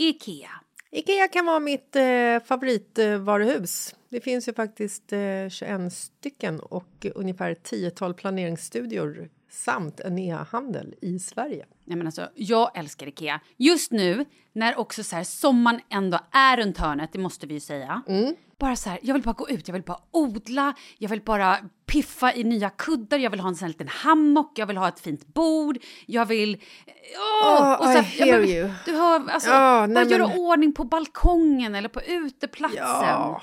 IKEA. Ikea kan vara mitt eh, favoritvaruhus. Det finns ju faktiskt eh, 21 stycken och ungefär 10-tal planeringsstudior samt en e-handel i Sverige. Nej, men alltså, jag älskar Ikea. Just nu, när också så här, sommaren ändå är runt hörnet, det måste vi ju säga. Bara så här, jag vill bara gå ut, jag vill bara odla, jag vill bara piffa i nya kuddar, jag vill ha en sån här liten hammock, jag vill ha ett fint bord, jag vill... Åh! Oh, I jag hear bara- you. Du hör, alltså, Ja, bara nej, göra men- ordning på balkongen eller på uteplatsen. Ja,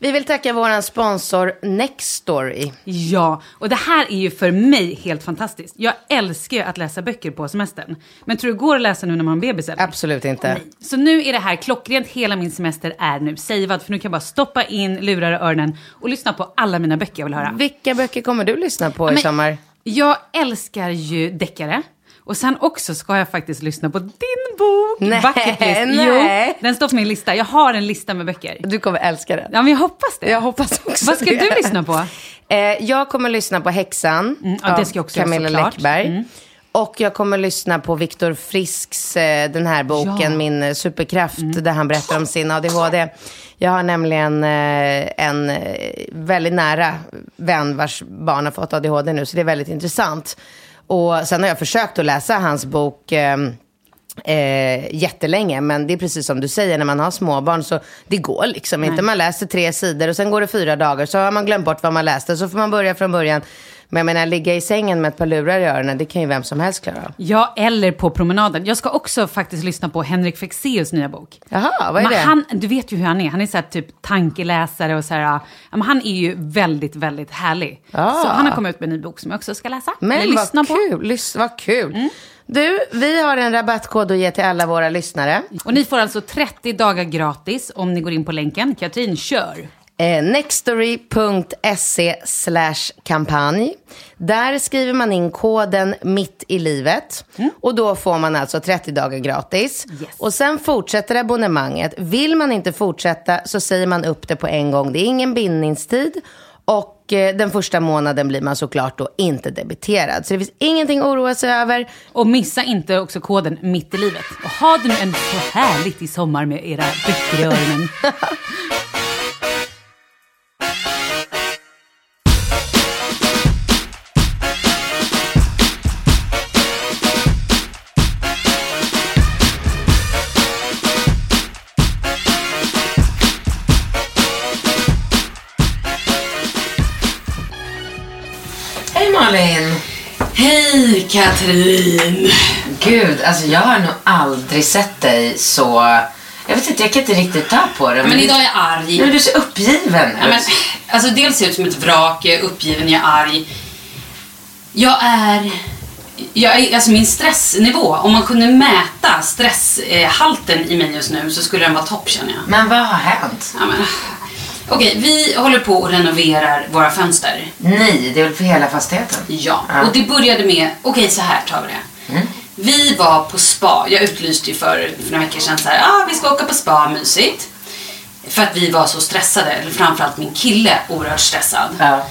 Vi vill tacka vår sponsor Nextory. Ja, och det här är ju för mig helt fantastiskt. Jag älskar ju att läsa böcker på semestern. Men tror du det går att läsa nu när man har bebis? Eller? Absolut inte. Så nu är det här klockrent, hela min semester är nu savead. För nu kan jag bara stoppa in lurar och öronen och lyssna på alla mina böcker jag vill höra. Vilka böcker kommer du lyssna på i Men sommar? Jag älskar ju deckare. Och sen också ska jag faktiskt lyssna på din bok, Nej, Bucket List. nej. Jo, den står på min lista. Jag har en lista med böcker. Du kommer älska den. Ja, men jag hoppas det. Jag hoppas också Vad ska det. du lyssna på? Eh, jag kommer lyssna på Häxan Mm, ja, det av ska jag också göra, Camilla såklart. Läckberg. Mm. Och jag kommer lyssna på Viktor Frisks, eh, den här boken, Ja. Mm. Min eh, superkraft, där han berättar om sin ADHD. Jag har nämligen eh, en väldigt nära vän vars barn har fått ADHD nu, så det är väldigt intressant. Och sen har jag försökt att läsa hans bok eh, eh, jättelänge. Men det är precis som du säger, när man har småbarn så det går liksom inte. Man läser tre sidor och sen går det fyra dagar så har man glömt bort vad man läste. Så får man börja från början. Men jag menar, ligga i sängen med ett par lurar i öronen, det kan ju vem som helst klara av. Ja, eller på promenaden. Jag ska också faktiskt lyssna på Henrik Fexeus nya bok. Jaha, vad är Men det? Han, du vet ju hur han är. Han är så här typ tankeläsare och så här. men han är ju väldigt, väldigt härlig. Ah. Så han har kommit ut med en ny bok som jag också ska läsa. Men eller lyssna vad på. Mm. kul, lys- vad kul. Du, vi har en rabattkod att ge till alla våra lyssnare. Och ni får alltså 30 dagar gratis om ni går in på länken. Katrin, kör! Eh, nextory.se slash kampanj. Där skriver man in koden mitt i livet och då får man alltså 30 dagar gratis. Och sen fortsätter abonnemanget. Vill man inte fortsätta så säger man upp det på en gång. Det är ingen bindningstid och eh, den första månaden blir man såklart då inte debiterad. Så det finns ingenting att oroa sig över. Och missa inte också koden mitt i livet. Och ha det nu en så härligt i sommar med era böcker i öronen. Katrin! Gud, alltså jag har nog aldrig sett dig så... Jag vet inte, jag kan inte riktigt ta på det. Men idag är jag arg. Är du så uppgiven. Ja, men, alltså dels ser jag ut som ett vrak, jag är uppgiven, jag är arg. Jag är... Jag är alltså min stressnivå, om man kunde mäta stresshalten i mig just nu så skulle den vara topp känner jag. Men vad har hänt? Ja, men, Okej, vi håller på och renoverar våra fönster. Nej, det är väl för hela fastigheten? Ja, och det började med, okej så här tar vi det. Vi var på spa, jag utlyste ju för, för några veckor sedan så här, ah, vi ska åka på spa, mysigt. För att vi var så stressade, eller framförallt min kille oerhört stressad. Ja.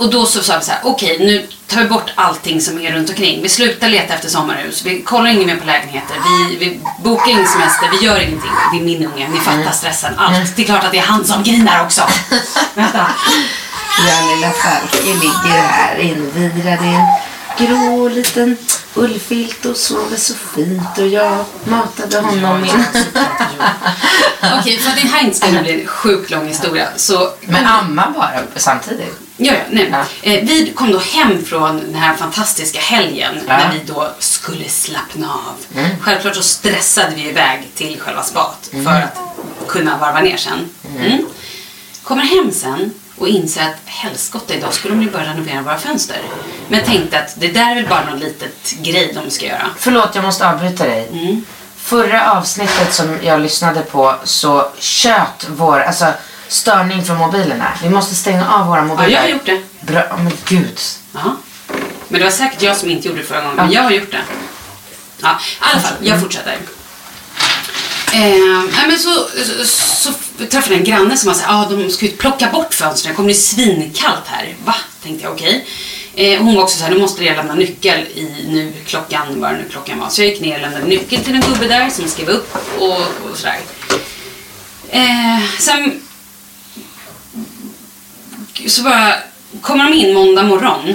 Och då så sa vi så här, okej nu tar vi bort allting som är runt omkring. Vi slutar leta efter sommarhus, vi kollar inget mer på lägenheter, vi, vi bokar ingen semester, vi gör ingenting. Det är min unge, ni fattar stressen, allt. Det är klart att det är han som grinar också. Vänta. Ja, lilla Falke ligger här invirad i en grå liten ullfilt och sover så fint och jag matade honom in. Okej, för att det här inte ska bli en sjukt lång historia så... Men amma bara samtidigt? Ja, nej. Ja. Eh, vi kom då hem från den här fantastiska helgen Ja. när vi då skulle slappna av. Mm. Självklart så stressade vi iväg till själva spat för att kunna varva ner sen. Mm. Kommer hem sen och inser att helskotta idag skulle de ju börja renovera våra fönster. Men tänkte att det där är väl bara någon litet grej de ska göra. Förlåt, jag måste avbryta dig. Förra avsnittet som jag lyssnade på så tjöt vår, alltså störning från mobilerna. Vi måste stänga av våra Ja, mobiler. jag har gjort det. Bra, men gud. Jaha. Men det var säkert jag som inte gjorde det förra gången, men jag har gjort det. Ja, i alla fall, jag fortsätter. Eh, men så, så, så träffade jag en granne som var såhär, ah, de ska ut plocka bort fönstren, det kommer bli svinkallt här. Va? Tänkte jag, okej. Eh, hon var också såhär, nu måste jag lämna nyckel i nu klockan, vad nu klockan var. Så jag gick ner och lämnade nyckel till en gubbe där som skrev upp och, och sådär. Eh, sen så bara kommer de in måndag morgon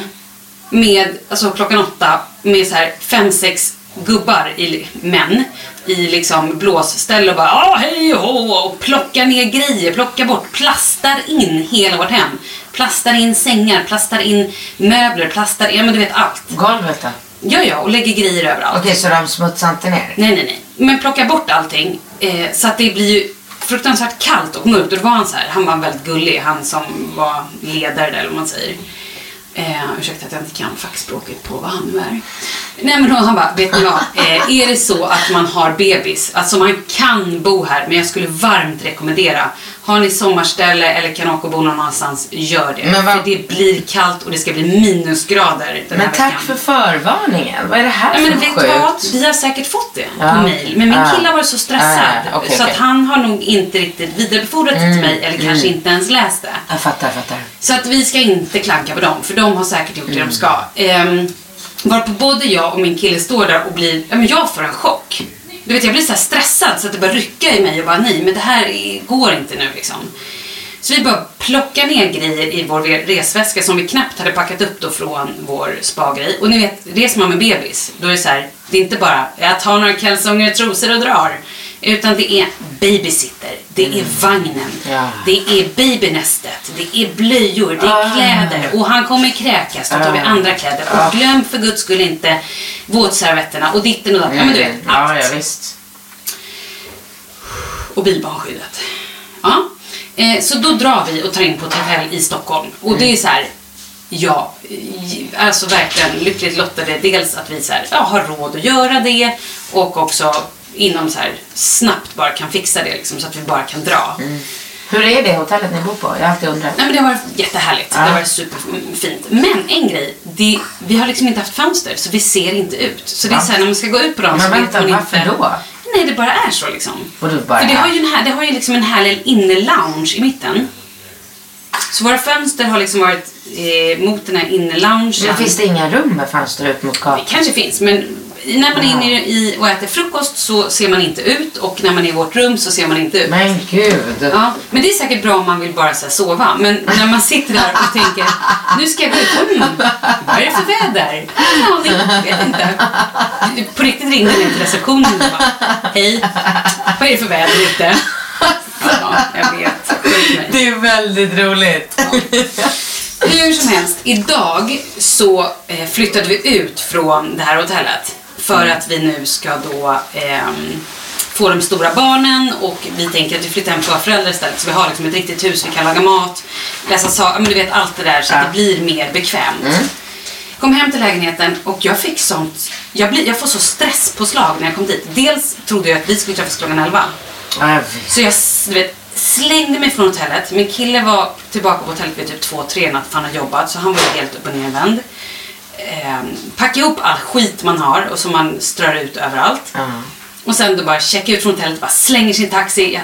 med, alltså klockan åtta, med så här fem, sex gubbar, i, män, i liksom blåsställ och bara ah, hej och hå och plockar ner grejer, plockar bort, plastar in hela vårt hem. Plastar in sängar, plastar in möbler, plastar in, ja men du vet allt. Golvet då? Ja, ja, och lägger grejer överallt. Okej, så de smutsar inte ner? Nej, nej, nej. Men plocka bort allting eh, så att det blir ju fruktansvärt kallt och mörkt. Och då var han så här, han var väldigt gullig, han som var ledare där, eller vad man säger. Eh, ursäkta att jag inte kan fackspråket på vad han nu är. Nej men då han bara, vet ni vad? Eh, är det så att man har bebis, alltså man kan bo här, men jag skulle varmt rekommendera. Har ni sommarställe eller kan åka och bo någon annanstans, gör det. Men vad- För det blir kallt och det ska bli minusgrader den här Men tack veckan. för förvarningen. Vad är det här Ja, men för vet du sjukt? vad? Vi har säkert fått det Ja. på mail. Men min Ja. kille varit så stressad. Ja, okej, så att han har nog inte riktigt vidarebefordrat det till mig. Eller kanske inte ens läst det. Jag fattar, jag fattar. Så att vi ska inte klanka på dem. För de har säkert gjort det Mm. de ska. Ehm, varpå både jag och min kille står där och blir, ja men jag får en chock. Du vet jag blir så här stressad så att det börjar rycka i mig och bara nej men det här går inte nu liksom. Så vi bara plockar ner grejer i vår resväska som vi knappt hade packat upp då från vår spagrej. Och ni vet, reser man med bebis, då är det så här, det är inte bara jag tar några kalsonger och trosor och drar. Utan det är babysitter, det är vagnen, Ja. det är babynästet, det är blöjor, det är kläder och han kommer kräkas, då tar vi andra kläder. Och glöm för guds skull inte våtservetterna och ditten och datten. Ja men du vet, ja, allt ja, visst. och bilbarnskyddet. Ja. Eh, så då drar vi och tar in på ett hotell i Stockholm. Och det är så här, ja, eh, alltså verkligen lyckligt lottade. Dels att vi så här, ja, har råd att göra det och också inom så här snabbt bara kan fixa det liksom, så att vi bara kan dra. Hur är det hotellet ni bor på? Jag har alltid undrat. Nej, men det har varit jättehärligt. Det har varit superfint. Men en grej, det, vi har liksom inte haft fönster så vi ser inte ut. Så det är så här, när man ska gå ut på dem Men så vet man varför inte. då? Nej, det bara är så liksom. Och du bara För det har ju, en här, det har ju liksom en härlig inne-lounge i mitten. Så våra fönster har liksom varit eh, mot den här inne-loungen. Men finns det inga rum med fönster ut mot Det gatan? kanske finns, men när man är inne i och äter frukost så ser man inte ut och när man är i vårt rum så ser man inte ut. Men gud. Ja, men det är säkert bra om man vill bara så sova. Men när man sitter där och tänker, nu ska jag gå ut. Mm, vad är det för väder? Ja, ni vet inte. På riktigt ringde den till receptionen och bara, hej, vad är det för väder ute? Ja, jag vet. Mig. Det är väldigt roligt. Hur som helst, idag så eh, flyttade vi ut från det här hotellet. För att vi nu ska då ehm, få de stora barnen och vi tänker att vi flyttar hem till våra föräldrar istället. Så vi har liksom ett riktigt hus, vi kan laga mat, läsa saker, men du vet allt det där så att det blir mer bekvämt. Kom hem till lägenheten och jag fick sånt, jag, blir, jag får så stresspåslag när jag kom dit. Dels trodde jag att vi skulle träffas klockan 11. Ja, jag vet. Så jag du vet, slängde mig från hotellet. Min kille var tillbaka på hotellet vid typ två, tre natt för han har jobbat så han var helt upp och nervänd. Eh, packa ihop all skit man har och som man strör ut överallt. Ja. Och sen då bara checka ut från hotellet, bara slänger sin taxi. Jag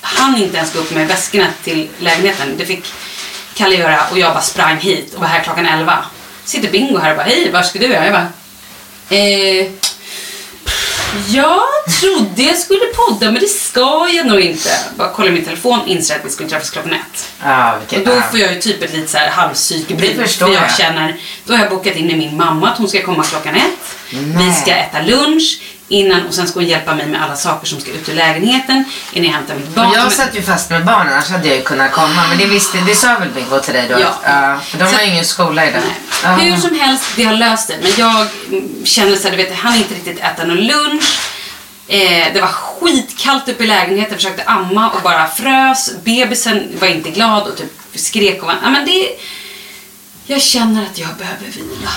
hann inte ens gå upp med väskorna till lägenheten. Det fick Kalle göra och jag bara sprang hit och var här klockan 11. Sitter Bingo här och bara, hej, var ska du? Jag bara, eh, jag trodde jag skulle podda men det ska jag nog inte. Bara kolla min telefon, inser att vi skulle träffas klockan ett. Och vilket... då ja. får jag ju typ ett lite så här förstår för jag jag. känner, då har jag bokat in med min mamma att hon ska komma klockan ett. Vi Nej. ska äta lunch innan och sen ska hon hjälpa mig med alla saker som ska ut ur lägenheten innan jag hämtar mitt barn. Jag satt ju fast med barnen, annars hade jag ju kunnat komma. Men det visste, det sa väl Bingo till dig då? Ja. ja för de Så- har ju ingen skola idag. Ja. Hur som helst, vi har löst det. Men jag känner så här, du vet, han inte riktigt äta någon lunch. Eh, det var skitkallt uppe i lägenheten, försökte amma och bara frös. Bebisen var inte glad och typ skrek och var, ja, men det... Jag känner att jag behöver vila.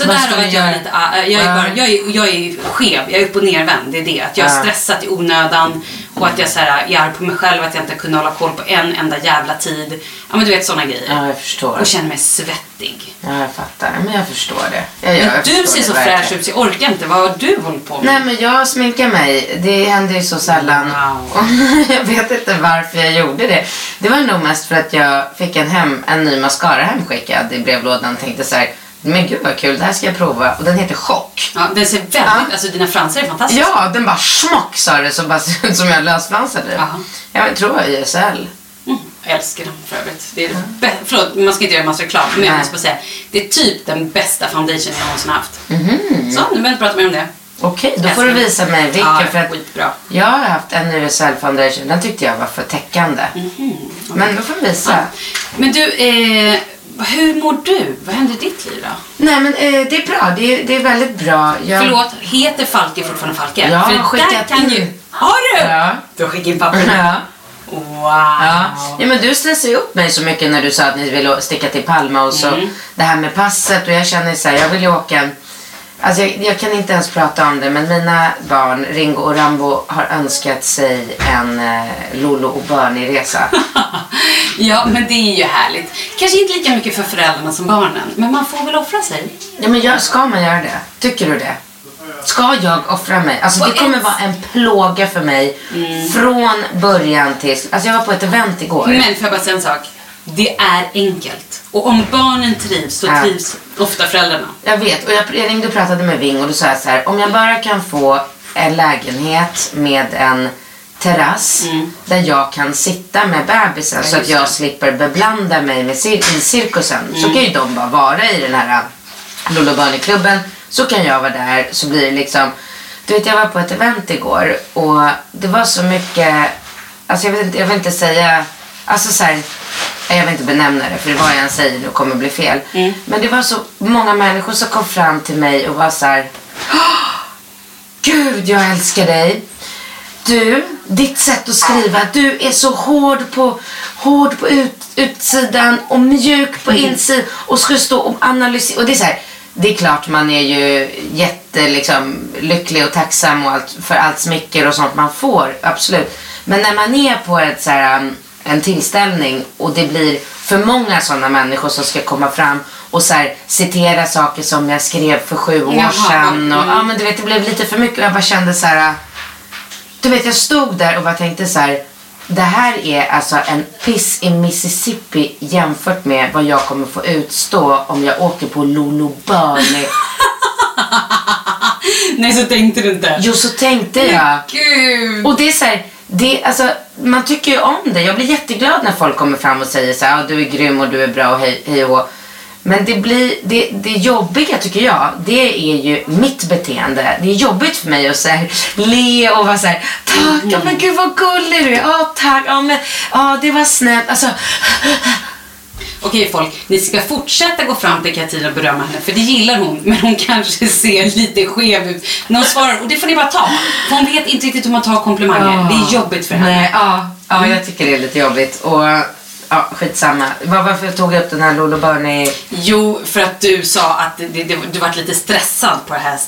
Så Vad där har jag göra? lite, jag, är bara, jag, är, jag är skev, jag är upp och nervänd. Det är det. Att jag har stressat i onödan och att jag så här, är arg på mig själv att jag inte kunde hålla koll på en enda jävla tid. Ja men du vet såna grejer. Ja, jag förstår. Och känner mig svettig. Ja, jag fattar. Men jag förstår det. Jag, gör, Men jag du ser så verkligen. fräsch ut så jag orkar inte. Vad har du hållit på med? Nej, men jag sminkar mig. Det händer ju så sällan. Wow. jag vet inte varför jag gjorde det. Det var nog mest för att jag fick en, hem, en ny mascara hemskickad i brevlådan och tänkte så här, men gud vad kul, det här ska jag prova. Och den heter Chock. Ja, den ser väldigt, Ja. alltså dina fransar är fantastiska. Ja, den bara smock sa det så bara som jag lösfransade. Ja. Jag tror jag är YSL. Mm, jag älskar den för övrigt. Det är bä- Förlåt, man ska inte göra massa reklam. Men jag Nej. måste bara säga. Det är typ den bästa foundation jag någonsin haft. Mhm. Så, nu behöver jag inte prata mer om det. Okej, då får du visa mig vilken. Ja, för att skitbra. jag har haft en YSL foundation, den tyckte jag var för täckande. Mhm. Men då får du visa. Men du, eh, hur mår du? Vad händer i ditt liv då? Nej men eh, det är bra, det är, det är väldigt bra. Jag... Förlåt, heter Falke fortfarande Falke? Ja, För skickat där kan in. ju... Har du? Ja. Du har skickat in papperna? Ja. Wow. Ja. ja men du stressade ju upp mig så mycket när du sa att ni ville sticka till Palma och så Mm. det här med passet och jag känner så här, jag vill ju åka Alltså jag, jag kan inte ens prata om det men mina barn, Ringo och Rambo, har önskat sig en eh, Lolo och Bernie-resa. Ja, men det är ju härligt. Kanske inte lika mycket för föräldrarna som barnen, men man får väl offra sig. ja men jag, ska man göra det? Tycker du det? Ska jag offra mig? Alltså det kommer vara en plåga för mig från början till... Alltså jag var på ett event igår. Men får jag bara säga en sak? Det är enkelt. Och om barnen trivs så Ja. trivs ofta föräldrarna. Jag vet och jag, jag ringde och pratade med Ving och då sa jag så här, om jag bara kan få en lägenhet med en terrass där jag kan sitta med bebisen så att jag det. slipper beblanda mig med cir- i cirkusen. Så kan ju de bara vara i den här Lollo Bunny-klubben. Så kan jag vara där så blir det liksom du vet jag var på ett event igår och det var så mycket, alltså jag, vet inte, jag vill inte säga, alltså så här, jag vill inte benämna det för det vad jag än säger nu kommer bli fel. Men det var så många människor som kom fram till mig och var så här, "Åh, Gud jag älskar dig. Du, ditt sätt att skriva, du är så hård på, hård på ut, utsidan och mjuk på insidan och ska stå och analysera. Och det är så här, det är klart man är ju jätte jätte liksom, lycklig och tacksam och allt, för allt smicker och sånt man får. Absolut. Men när man är på ett, så här, um, en tillställning och det blir för många sådana människor som ska komma fram och så här, citera saker som jag skrev för sju år Jaha, sedan. Och, mm. ja, men du vet, det blev lite för mycket och jag bara kände så här. Du vet, jag stod där och bara tänkte så här. Det här är alltså en piss i Mississippi jämfört med vad jag kommer få utstå om jag åker på Lolo Burney. Nej, så tänkte du inte. Jo, så tänkte jag. Gud. Och det är så här, det, alltså, man tycker ju om det. Jag blir jätteglad när folk kommer fram och säger så här, du är grym och du är bra och hej, hej och hå." Men det, blir, det, det jobbiga tycker jag, det är ju mitt beteende. Det är jobbigt för mig att så här, le och vara så här, tack, ja, men gud vad gullig du är, ja tack, ja men, ja det var snällt. Alltså, Okej folk, ni ska fortsätta gå fram till Katina och berömma henne för det gillar hon men hon kanske ser lite skev ut när hon svarar och det får ni bara ta. För hon vet inte riktigt hur man tar komplimanger. Det är jobbigt för henne. nej, ja, ja, jag tycker det är lite jobbigt. Och ja, skitsamma. Var, varför tog jag upp den här Lolo Burney? Jo, för att du sa att det, det, du var lite stressad på det här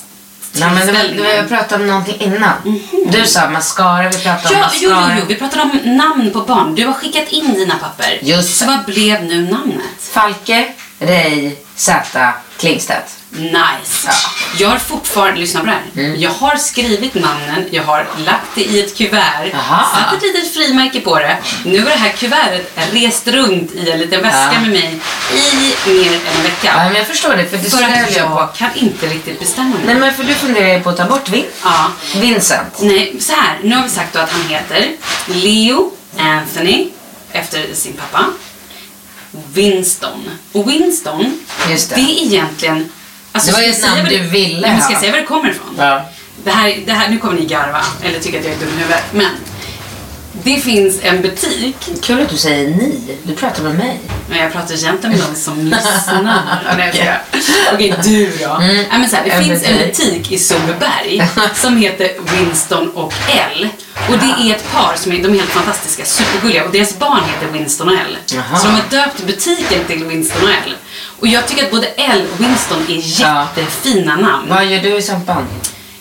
Nej, men det var, det var, jag pratade om någonting innan. Du sa mascara, vi pratade om Ja, jo, mascara. jo, jo, vi pratade om namn på barn. Du har skickat in dina papper. Just Så vad blev nu namnet? Falke, Rej, Zäta, Klingstedt. Nice. Jag har fortfarande, lyssna på det här. Mm. Jag har skrivit namnen, jag har lagt det i ett kuvert, Aha. satt ett litet frimärke på det. Nu har det här kuvertet rest runt i en liten väska Ja. med mig i mer än en vecka. Ja, men jag förstår det, för det För att jag på. kan inte riktigt bestämma mig. Nej, men för du funderar ju på att ta bort Vin. Ja. Vincent. Nej, så här. Nu har vi sagt då att han heter Leo Anthony, efter sin pappa. Winston. Och Winston, Just det. det är egentligen... Alltså, Det var ju namn du var- ville Nej, men ska ha. jag säga var det kommer ifrån? Ja. Det här, det här, nu kommer ni garva, eller tycka att jag är dum i huvudet. Men det finns en butik. Kul att du säger ni. Du pratar med mig. Men jag pratar egentligen med de som lyssnar. Okej, du då. Nej, men så här, det en finns en butik. butik i Sundbyberg som heter Winston och Elle. Och det är ett par som är, de är helt fantastiska, supergulliga. Och deras barn heter Winston och. Jaha. Så de har döpt butiken till Winston och Elle. Och jag tycker att både Elle och Winston är Ja. jättefina namn. Vad gör du i Sampan?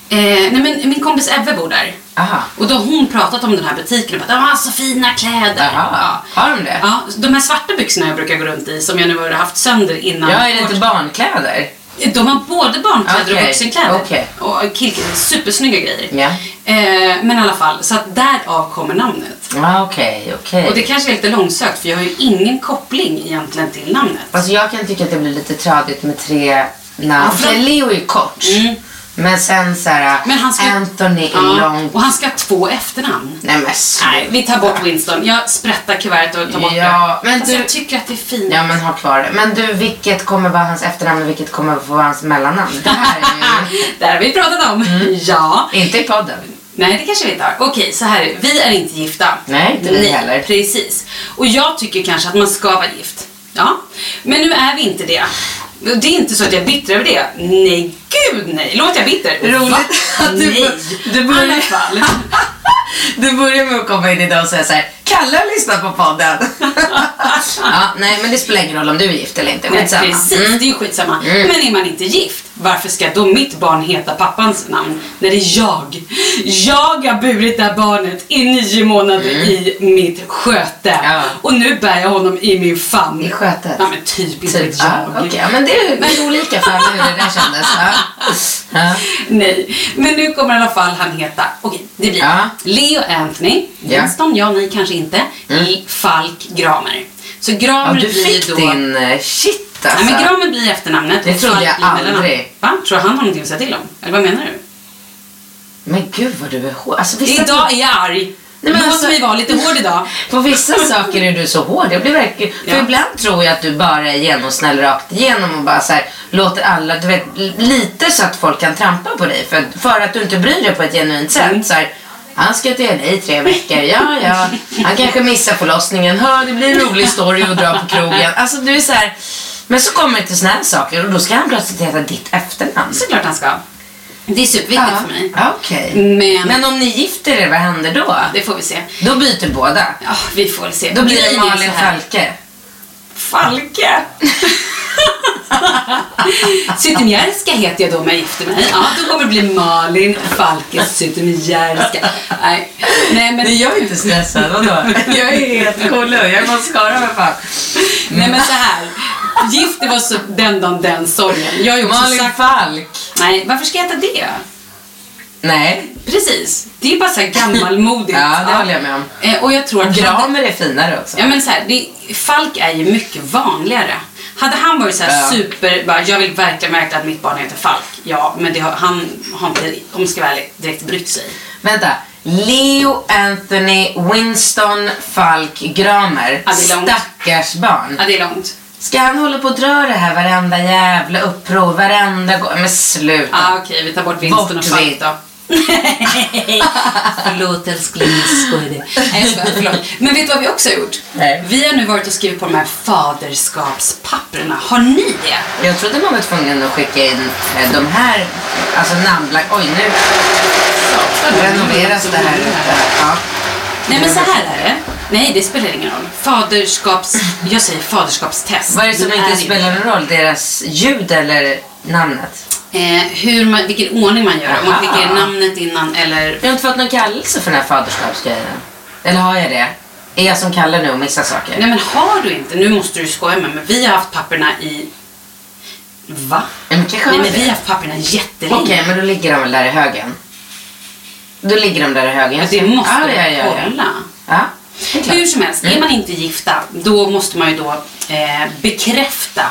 Eh, nej men min kompis Ebbe bor där. Aha. Och då har hon pratat om den här butiken och bara, de har så fina kläder. Aha. Har de det? Ja, de här svarta byxorna jag brukar gå runt i, som jag nu har haft sönder innan. Ja, är det inte barnkläder? De har både barnkläder Okej, och vuxenkläder. okej. Och killkläder, supersnygga grejer. Ja. Eh, men i alla fall, så att därav kommer namnet. Ja, okej, okej. Och det kanske är lite långsökt för jag har ju ingen koppling egentligen till namnet. Alltså jag kan tycka att det blir lite tradigt med tre namn. Ja, för- Leo är ju kort. Men sen så här, Men han ska- Anthony är Ja, långt. och han ska ha två efternamn. Nej men sluta. Nej, vi tar bort Winston. Jag sprättar kuvertet och tar bort Ja, det. men alltså, du- Jag tycker att det är fint. Ja men ha kvar det. Men du, vilket kommer vara hans efternamn och vilket kommer vara hans mellannamn? Det här är ju... Det här har vi pratat om. Mm. Ja. Inte i podden. Nej, det kanske vi inte har. Okej, så här är. Vi är inte gifta. Nej, inte vi heller. Precis. Och jag tycker kanske att man ska vara gift. Ja. Men nu är vi inte det. Det är inte så att jag är bitter över det. Nej, gud nej. Låt jag bitter. Roligt att du nej. du börjar- fall. Du börjar med att komma in idag och säga så här, Kalle har lyssnat på podden. ja, nej men det spelar ingen roll om du är gift eller inte. Nej, Skitsamma. precis, Mm. det är ju skitsamma. Men är man inte gift, varför ska då mitt barn heta pappans namn när det är jag? Jag har burit det här barnet i nio månader i mitt sköte. Mm. Ja. Och nu bär jag honom i min famn. I skötet? Ja men typ, inte Typ, jag. okej, ja, men det är, olika för hur det där kändes. Ja. Ja. Nej, men nu kommer i alla fall han heta, okej det blir Ja. Leo Anthony, Ja. Winston, ja nej kanske inte, i Falk Gramer. Så Gramer Ja, du blir fick då... din eh, shit alltså. Nej men Gramer blir efternamnet. Det trodde Falk jag aldrig. Va? Tror han har någonting att säga till om? Eller vad menar du? Men gud vad du är hård. Alltså, Idag är jag arg. Men Låt alltså- mig vara lite hård idag. På vissa saker är du så hård. Jag blir verkligen... För Ja. ibland tror jag att du bara är genomsnäll rakt igenom och bara så här, låter alla, du vet, lite så att folk kan trampa på dig. För, för att du inte bryr dig på ett genuint sätt. Mm. Så här, han ska till LA i tre veckor. Ja, ja. Han kanske missar förlossningen. Hör, det blir en rolig story att dra på krogen. Alltså du är så här... Men så kommer det till såna här saker och då ska han plötsligt heta ditt efternamn. Såklart han ska. Det är superviktigt för mig. Ja, Okej. Men- Men om ni gifter er, vad händer då? Det får vi se. Då byter båda. Ja, vi får se. Då blir det Malin. Falke. Falke. Zytomierska heter jag då om jag gifter mig. Ja, då kommer det bli Malin Falkes Zytomierska. Nej, nej men... Nej, jag är inte stressad. Vadå? Jag är helt cool Jag är mascara för fan. Nej men så här. Gift, det var så den dagen den sorgen. Jag ju också Malin sagt... Falk. Nej, varför ska jag heta det? Nej. Precis. Det är bara så här gammalmodigt. Ja, det håller jag med om. Eh, Och jag tror att... Gramer är finare också. Ja men så här, det, Falk är ju mycket vanligare. Hade han varit så här Ja. super, bara, jag vill verkligen märka att mitt barn heter Falk. Ja, men det har, han har inte, om jag ska vara ärlig, direkt brytt sig. Vänta. Leo Anthony Winston Falk Gramer. Ja, är. Stackars barn. Ja, det är långt. Ska han hålla på att dra det här varenda jävla uppror, varenda gång? Men sluta. Ja, okej, vi tar bort vinsten och Bort Falk vi. då. förlåt älskling, skojade. Nej jag skojar, förlåt. Men vet du vad vi också har gjort? Nej. Vi har nu varit och skrivit på de här faderskapspapperna. Har ni det? Jag trodde man var tvungen att skicka in eh, de här, alltså namnblank... Oj, nu renoveras det här. Ja. Nej men så här är det. Nej, det spelar ingen roll. Faderskaps... Jag säger faderskapstest. Vad är det som inte spelar någon roll? Deras ljud eller namnet? Eh, hur man, vilken ordning man gör. Om man Aha. skickar namnet innan eller... Jag har inte fått någon kallelse för den här faderskapsgrejen. Eller har jag det? Är jag som Kalle nu och missar saker? Nej men har du inte, nu måste du skoja med mig, vi har haft papperna i... Va? Men kanske Nej men vi har haft papperna jättelänge. Okej, men då ligger de väl där i högen? Då ligger de där i högen. Ja, det måste ja, du ja, ja, kolla. Ja. Hur som helst, är man inte gifta, då måste man ju då eh, bekräfta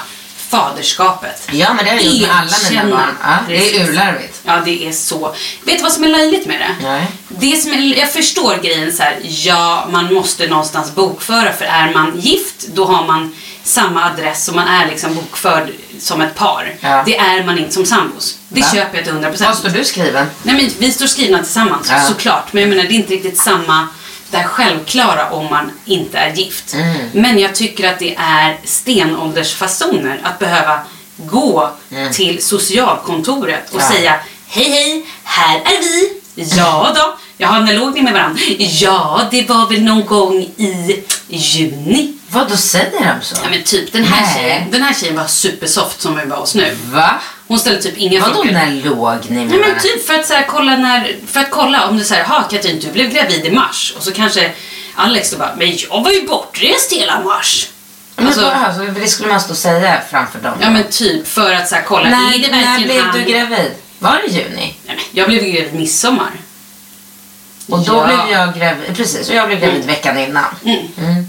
faderskapet. Ja, men det har jag gjort med alla mina barn. Ja, det är urlarvigt. Ja, det är så. Vet du vad som är löjligt med det? Nej. Det som är, jag förstår grejen så här, ja, man måste någonstans bokföra för är man gift, då har man samma adress och man är liksom bokförd som ett par. Ja. Det är man inte som sambos. Det Va? köper jag till 100%. Var står du skriven? Nej men vi står skrivna tillsammans, Ja. såklart. Men jag menar det är inte riktigt samma det här självklara om man inte är gift. Mm. Men jag tycker att det är stenåldersfasoner att behöva gå till socialkontoret och Mm. Ja. säga hej hej, här är vi. Ja då. Jaha, när låg ni med varandra? Ja, det var väl någon gång i juni. Vad då säger de så? Ja men typ den här Nej. tjejen, den här tjejen var supersoft som vi var hos nu. Va? Hon ställde typ inga Vadå frågor. när låg ni med Nej men typ för att, så här, kolla när, för att kolla om så här, ha Katrin du blev gravid i mars och så kanske Alex då bara, men jag var ju bortrest hela mars. Men Alltså, bara, alltså, det skulle man stå och säga framför dem. ja men typ för att så här, kolla, är när, det när blev han? du gravid? Var det juni? Nej, men, jag blev gravid midsommar. Och då Ja. blev jag gravid, precis, och jag blev gravid veckan innan. Mm.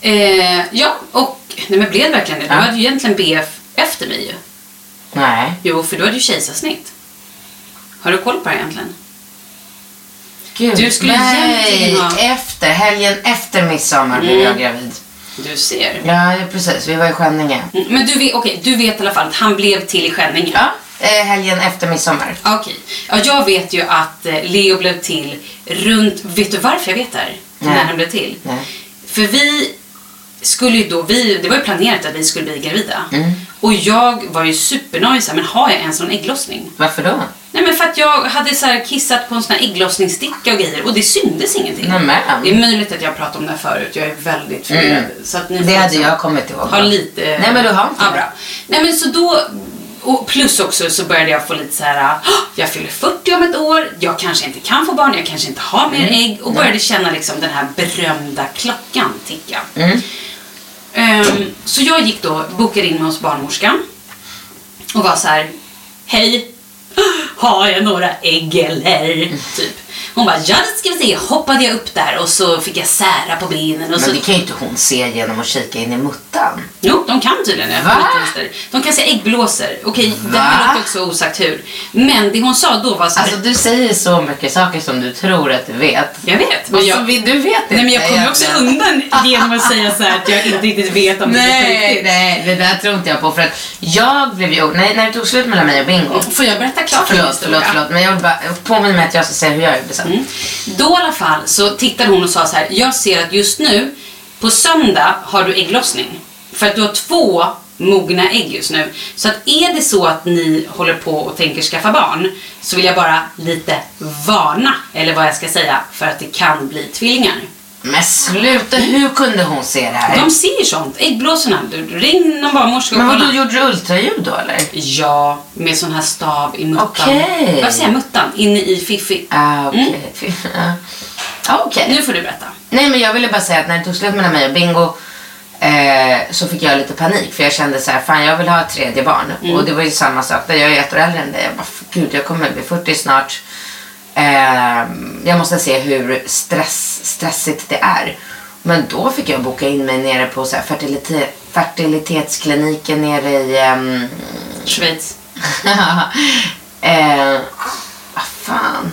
Eh, ja, och nej men blev verkligen det? Du Ja. hade ju egentligen BF efter mig ju. Nej. Jo, för du hade ju kejsarsnitt. Har du koll på det egentligen? Gud, Du skulle nej, ha- efter, helgen efter midsommar blev Mm. jag gravid. Du ser. Ja, precis. Vi var i Skänninge. Mm, Men du vet, okej, du vet i alla fall att han blev till i Skänninge. Ja, eh, helgen efter midsommar. Okej. Ja, jag vet ju att eh, Leo blev till runt... Vet du varför jag vet det här? Nej. När han blev till? Nej. För vi skulle ju då... Vi, det var ju planerat att vi skulle bli gravida. Mm. Och jag var ju supernöjd. Men har jag ens någon ägglossning? Varför då? Nej men för att jag hade så kissat på en sån här ägglossningssticka och grejer och det syntes ingenting. Nämen. Det är möjligt att jag pratat om det här förut. Jag är väldigt förvirrad. Så att ni Mm. Det hade liksom jag kommit ihåg. Ha lite... Nej, men du har inte ja, bra. Nej men så då... Och plus också så började jag få lite så här, "Åh, jag fyller 40 om ett år, jag kanske inte kan få barn, jag kanske inte har mer Mm. ägg och började känna liksom den här berömda klockan ticka. Mm. Um, så jag gick då, bokade in mig hos barnmorskan och var så här, hej, har jag några ägg eller? Typ. Hon bara, ja det ska vi se. Hoppade jag upp där och så fick jag sära på benen och så... Men det kan ju inte hon se genom att kika in i muttan. Jo, de kan tydligen det. De kan se äggblåsor. Okej, det Va? här låter också osagt hur. Men det hon sa då var så här, Alltså du säger så mycket saker som du tror att du vet. jag vet. Men så jag, vill- du vet inte nej, men jag kommer också egentligen. undan genom att säga så här att jag inte riktigt vet om det är Nej, riktigt. nej, det där tror inte jag på. För att jag blev ju... Nej, när det tog slut mellan mig och Bingo. Får jag berätta klart min Förlåt, förlåt, förlåt. Men jag vill bara påminna mig att jag ska säga hur jag gjorde sen. Mm. Då i alla fall så tittade hon och sa så här, jag ser att just nu på söndag har du ägglossning. För att du har två mogna ägg just nu. Så att är det så att ni håller på och tänker skaffa barn så vill jag bara lite varna, eller vad jag ska säga, för att det kan bli tvillingar. Men sluta, hur kunde hon se det här? De ser sånt. Äggblåsorna. Du, ring någon barnmorska Men vadå, gjorde du ultraljud då eller? Ja, med sån här stav i muttan. Okej. Vad säger jag? Muttan? Inne i fiffi. Ah, okej. Ja. Ja, okej. Nu får du berätta. Nej men jag ville bara säga att när det tog slut mellan mig och Bingo eh, så fick jag lite panik för jag kände så här, fan jag vill ha ett tredje barn. Och det var ju samma sak där, jag är ett år äldre än dig. Jag bara, gud jag kommer bli 40 snart. Eh, jag måste se hur stress, stressigt det är. Men då fick jag boka in mig nere på så här fertilite, fertilitetskliniken nere i ehm, Schweiz. eh, vad fan.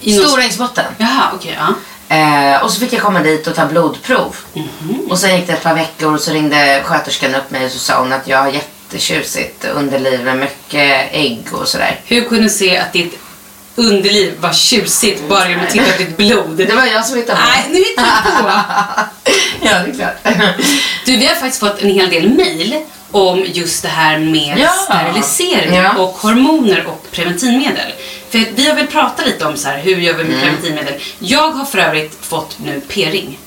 I någon- Stora Ängsbotten. Jaha, okej. ja. Eh, och så fick jag komma dit och ta blodprov. Mhm. Och sen gick det ett par veckor och så ringde sköterskan upp mig och så sa hon att jag har jättetjusigt underliv med mycket ägg och sådär. Hur kunde du se att ditt underliv var tjusigt bara genom att titta på ditt blod? Det var jag som hittade på. Nej, nu hittar du på. ja, det är klart. Du, vi har faktiskt fått en hel del mejl om just det här med Ja. sterilisering Ja. och hormoner och preventivmedel. För vi har väl pratat lite om så här, hur gör vi Mm. med preventivmedel? Jag har för övrigt fått nu p-ring.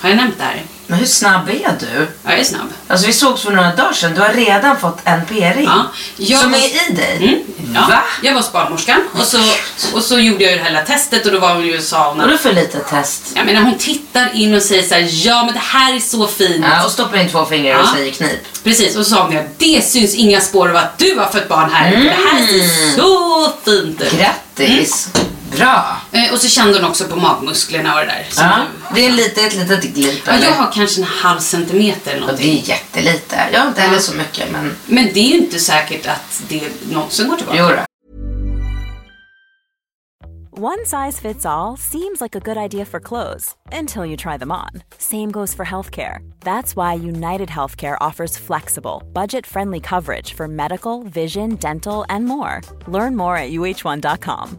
Har jag nämnt det här? Men hur snabb är du? Ja, jag är snabb. Alltså vi sågs för några dagar sedan. Du har redan fått en p-ring. Ja. Jag Som var- är i dig? Mm. Ja. Va? Jag var hos barnmorskan och så, och så gjorde jag det här lilla testet och då var hon ju och sa hon Vad är det att, för litet test? jag menar hon tittar in och säger så här, ja men det här är så fint. Ja, och stoppar in två fingrar och Ja. säger knip. Precis, och så sa hon det, det syns inga spår av att du har fött barn här. Mm. Det här ser så fint ut. Grattis! Bra! Eh, Och så kände hon också på magmusklerna och det där. Ja, du- det är lite, ett litet glip Ja, jag har kanske en halv centimeter eller Och någonting. det är jättelite. Jag har inte heller så mycket men Men det är ju inte säkert att det någonsin går tillbaka. jo då. One size fits all seems like a good idea for clothes until you try them on. Same goes for healthcare. That's why United Healthcare offers flexible, budget friendly coverage for medical, vision, dental, and more. Learn more at uh1.com.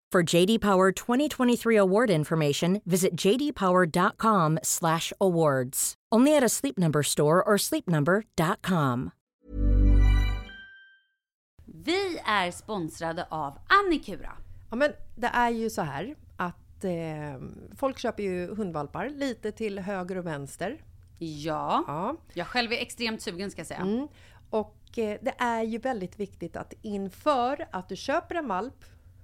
For JD Power 2023 award information, visit jdpower.com/awards. Only at a Sleep Number store or sleepnumber.com. Vi är sponsrade av Annikura. Ja, men det är ju så här att eh, folk köper ju hundvalpar lite till höger och vänster. Ja. Ja. Jag själv är extremt sugen ska jag säga. Mm. Och eh, det är ju väldigt viktigt att inför att du köper en valp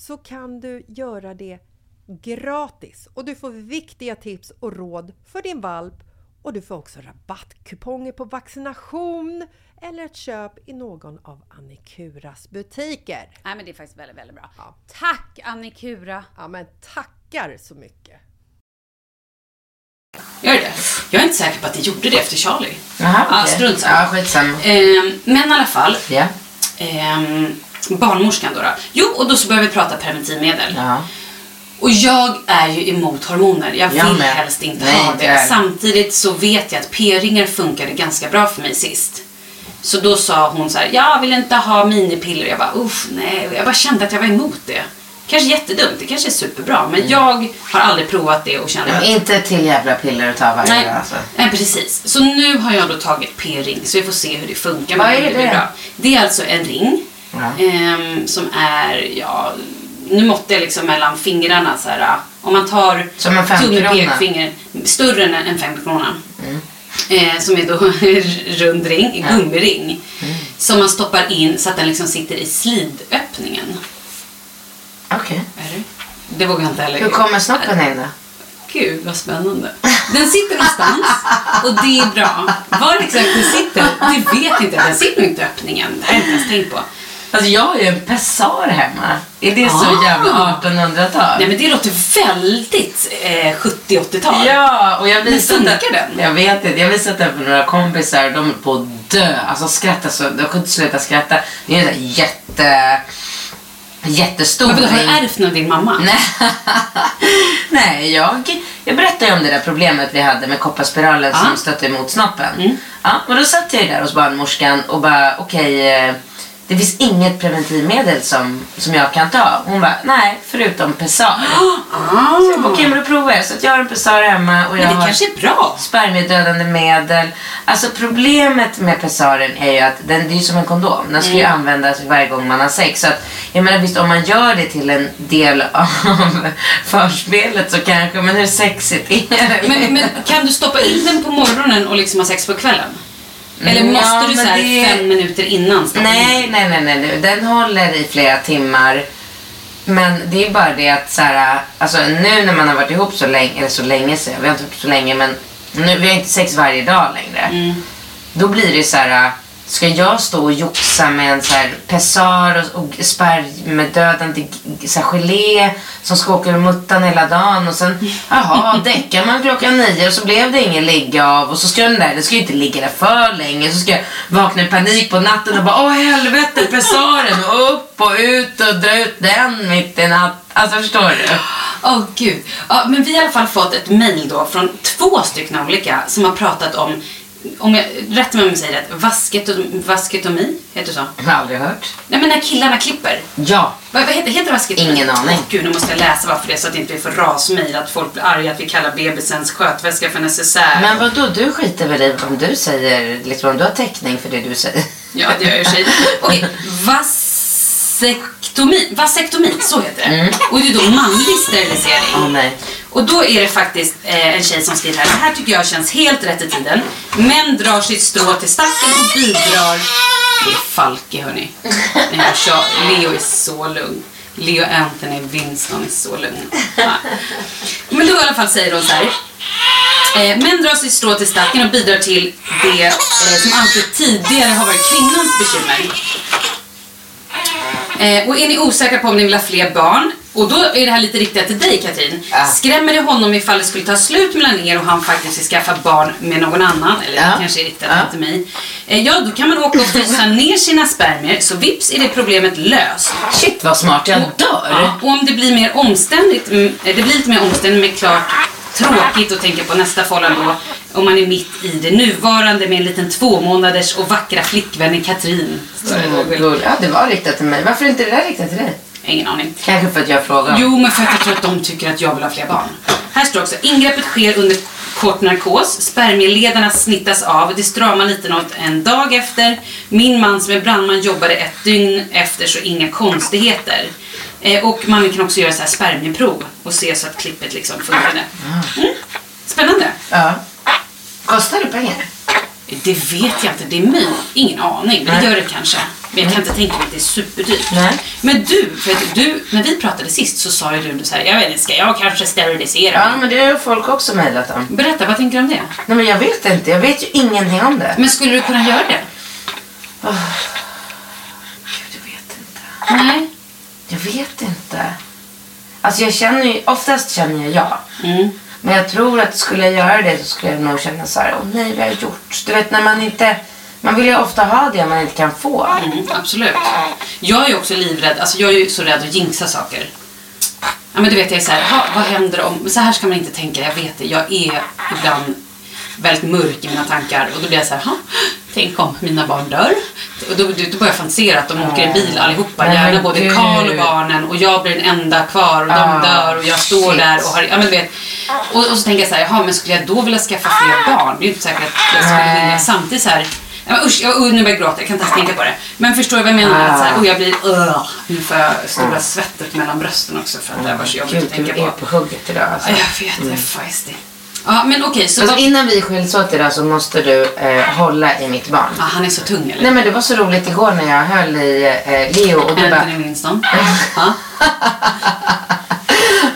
så kan du göra det gratis och du får viktiga tips och råd för din valp och du får också rabattkuponger på vaccination eller ett köp i någon av Annikuras butiker. Nej, men det är faktiskt väldigt, väldigt bra. Ja. Tack Annikura! Ja, men tackar så mycket! Gör det? Jag är inte säker på att det gjorde det efter Charlie. Jaha, Ja, okej. strunt samma. Ja, skitsamma. Ehm, men i alla fall, Ja. ehm, barnmorskan då, då. Jo, och då så börjar vi prata preventivmedel. Ja. Och jag är ju emot hormoner. Jag vill Jag med. helst inte Nej, ha det. jag. Samtidigt så vet jag att p-ringar funkade ganska bra för mig sist. Så då sa hon så här, jag vill inte ha minipiller. Jag bara, usch, nej. Jag bara kände att jag var emot det. Kanske jättedumt, det kanske är superbra. Men Mm. jag har aldrig provat det och känner att inte till jävla piller att ta varje Nej, dag alltså. nej, precis. Så nu har jag då tagit p-ring så vi får se hur det funkar. Vad är det det? bra. Det är alltså en ring Ja. ehm, som är, ja, nu måtte jag liksom mellan fingrarna så här. Om man tar Som en tumme, pekfinger, större än en femkrona. Mm. Eh, som är då rund ring, gummiring. Mm. Som man stoppar in så att den liksom sitter i slidöppningen. Okej. Är det? Vågar jag inte heller. Hur kommer snoppen in då? Gud vad spännande. Den sitter någonstans och det är bra. Var exakt den sitter, det vet inte. Den sitter inte i öppningen. Det har jag inte ens tänkt på. Alltså jag har ju en pessar hemma. Är det så Ah. jävla 1800-tal? Nej men det låter väldigt eh, 70-80-tal. Ja, och jag Men visade funkar den? Jag vet inte. Jag visade den för några kompisar och de höll på att dö. Alltså skratta så. De kunde inte sluta skratta. Det är en sån jätte... Jättestor Men har du ärvt den av din mamma? Nej, Nej jag, jag berättade om det där problemet vi hade med kopparspiralen Ja. som stötte emot snoppen. Mm. Ja, och då satt jag där hos barnmorskan och bara okej, eh, det finns inget preventivmedel som, som jag kan ta. Hon bara, nej, förutom Pessar. Så jag bara, Okej, men då provar jag. Så att jag har en Pessar hemma och jag Ah. Men det har kanske är bra. spermiedödande medel. Alltså problemet med pessaren är ju att den det är som en kondom. Den ska ju Mm. användas varje gång man har sex. Så att, jag menar visst om man gör det till en del av förspelet så kanske, men hur sexigt är det? Men, men kan du stoppa in den på morgonen och liksom ha sex på kvällen? Eller Mm, måste ja, du så det- fem minuter innan Nej, nej, nej, nej, nej. Den håller i flera timmar. Men det är bara det att så här, alltså nu när man har varit ihop så länge, eller så länge sedan, vi har inte varit så länge men nu, vi har inte sex varje dag längre. Mm. Då blir det så här, ska jag stå och joxa med en så här pessar och, och spermidödande så här gelé som ska åka ur muttan hela dagen och sen, jaha, däckar man klockan nio och så blev det ingen ligga av och så ska den där, den ska ju inte ligga där för länge så ska jag vakna i panik på natten och bara, åh helvete, pessaren och upp och ut och dra ut den mitt i natten. Alltså förstår du? Åh gud. Ja, men vi har i alla fall fått ett mail då från två stycken olika som har pratat om, om jag, rätta mig om jag säger rätt, vasketom, vasketomi, heter det så? Jag har aldrig hört. Nej men när killarna klipper. Ja. Vad, vad heter, heter det vasketomi? Ingen aning. Åh, gud, nu måste jag läsa varför det är så att inte vi får rasmejl, att folk blir arga att vi kallar bebisens skötväska för necessär. Men vad då du skiter väl i om du säger, liksom om du har täckning för det du säger? Ja, det gör jag i och för sig. Okej, vasektomi. Vasektomi, så heter det. Och det är då manlig sterilisering. Åh nej. Och då är det faktiskt eh, en tjej som skriver här. Det här tycker jag känns helt rätt i tiden. Män drar sitt strå till stacken och bidrar. Det är Falke hörni. Ni hör så, Leo är så lugn. Leo Anthony Winston är så lugn. Ja. Men då i alla fall säger hon så här. Eh, män drar sitt strå till stacken och bidrar till det eh, som alltid tidigare har varit kvinnans bekymmer. Eh, och är ni osäkra på om ni vill ha fler barn, och då är det här lite riktat till dig Katrin. Skrämmer det honom ifall det skulle ta slut mellan er och han faktiskt vill skaffa barn med någon annan, eller det kanske är riktat till mig. Eh, ja, då kan man åka och frysa ner sina spermier, så vips är det problemet löst. Shit vad smart, jag dör. Ja, och om det blir mer omständigt, mm, det blir lite mer omständigt men klart tråkigt att tänka på nästa förhållande då. Om man är mitt i det nuvarande med en liten två månaders och vackra flickvän Katrin. Ja, det var riktat till mig. Varför är inte det där riktat till dig? Ingen aning. Kanske för att jag frågar. Jo, men för att jag tror att de tycker att jag vill ha fler barn. Här står också, ingreppet sker under kort narkos. Spermieledarna snittas av. Det stramar lite något en dag efter. Min man som är brandman jobbade ett dygn efter, så inga konstigheter. Eh, och man kan också göra så här spermieprov och se så att klippet liksom funkade. Mm. Spännande. Ja. Kostar det pengar? Det vet jag inte. Det är mig. Ingen aning. Men det gör det kanske. Men jag kan inte tänka mig att det är superdyrt. Nej. Men du, för att du, när vi pratade sist så sa ju du så här, jag vet inte, ska jag kanske sterilisera Ja, mig? men det har ju folk också mejlat om. Berätta, vad tänker du om det? Nej, men jag vet inte. Jag vet ju ingenting om det. Men skulle du kunna göra det? Gud, jag vet inte. Nej. Jag vet inte. Alltså jag känner ju, oftast känner jag ja. Mm. Men jag tror att skulle jag göra det så skulle jag nog känna så här, åh nej, vad har jag gjort? Du vet när man inte, man vill ju ofta ha det man inte kan få. Mm, absolut. Jag är ju också livrädd, alltså jag är ju så rädd att jinxa saker. Ja men du vet jag är så här, vad händer om, men så här ska man inte tänka, jag vet det. Jag är ibland väldigt mörk i mina tankar och då blir jag så här, "Ha, tänk om mina barn dör. Och då, då börjar jag fantisera att de åker i bil allihopa, Nej, gärna både gud. Karl och barnen och jag blir den enda kvar och de Ah, dör och jag står shit. där och har, ja men vet. Och, och så tänker jag så här, jaha men skulle jag då vilja skaffa fler barn? Det är ju inte säkert att jag skulle vilja. Samtidigt så här, Ja, men usch, jag, nu börjar jag gråta. Jag kan inte ens tänka på det. Men förstår du vad jag menar? Att så här, Ah. och jag blir... Uh, nu får jag stora svettet mellan brösten också för att det var så jobbigt Gud, att tänka du är på. på hugget idag alltså. Ja, jag vet, jag är feisty. Ja, men okej, så... Alltså innan vi skiljs åt idag så måste du eh, hålla i mitt barn. Ah, han är så tung eller? Nej men det var så roligt igår när jag höll i eh, Leo och du bara... Anthony Winston. Ja.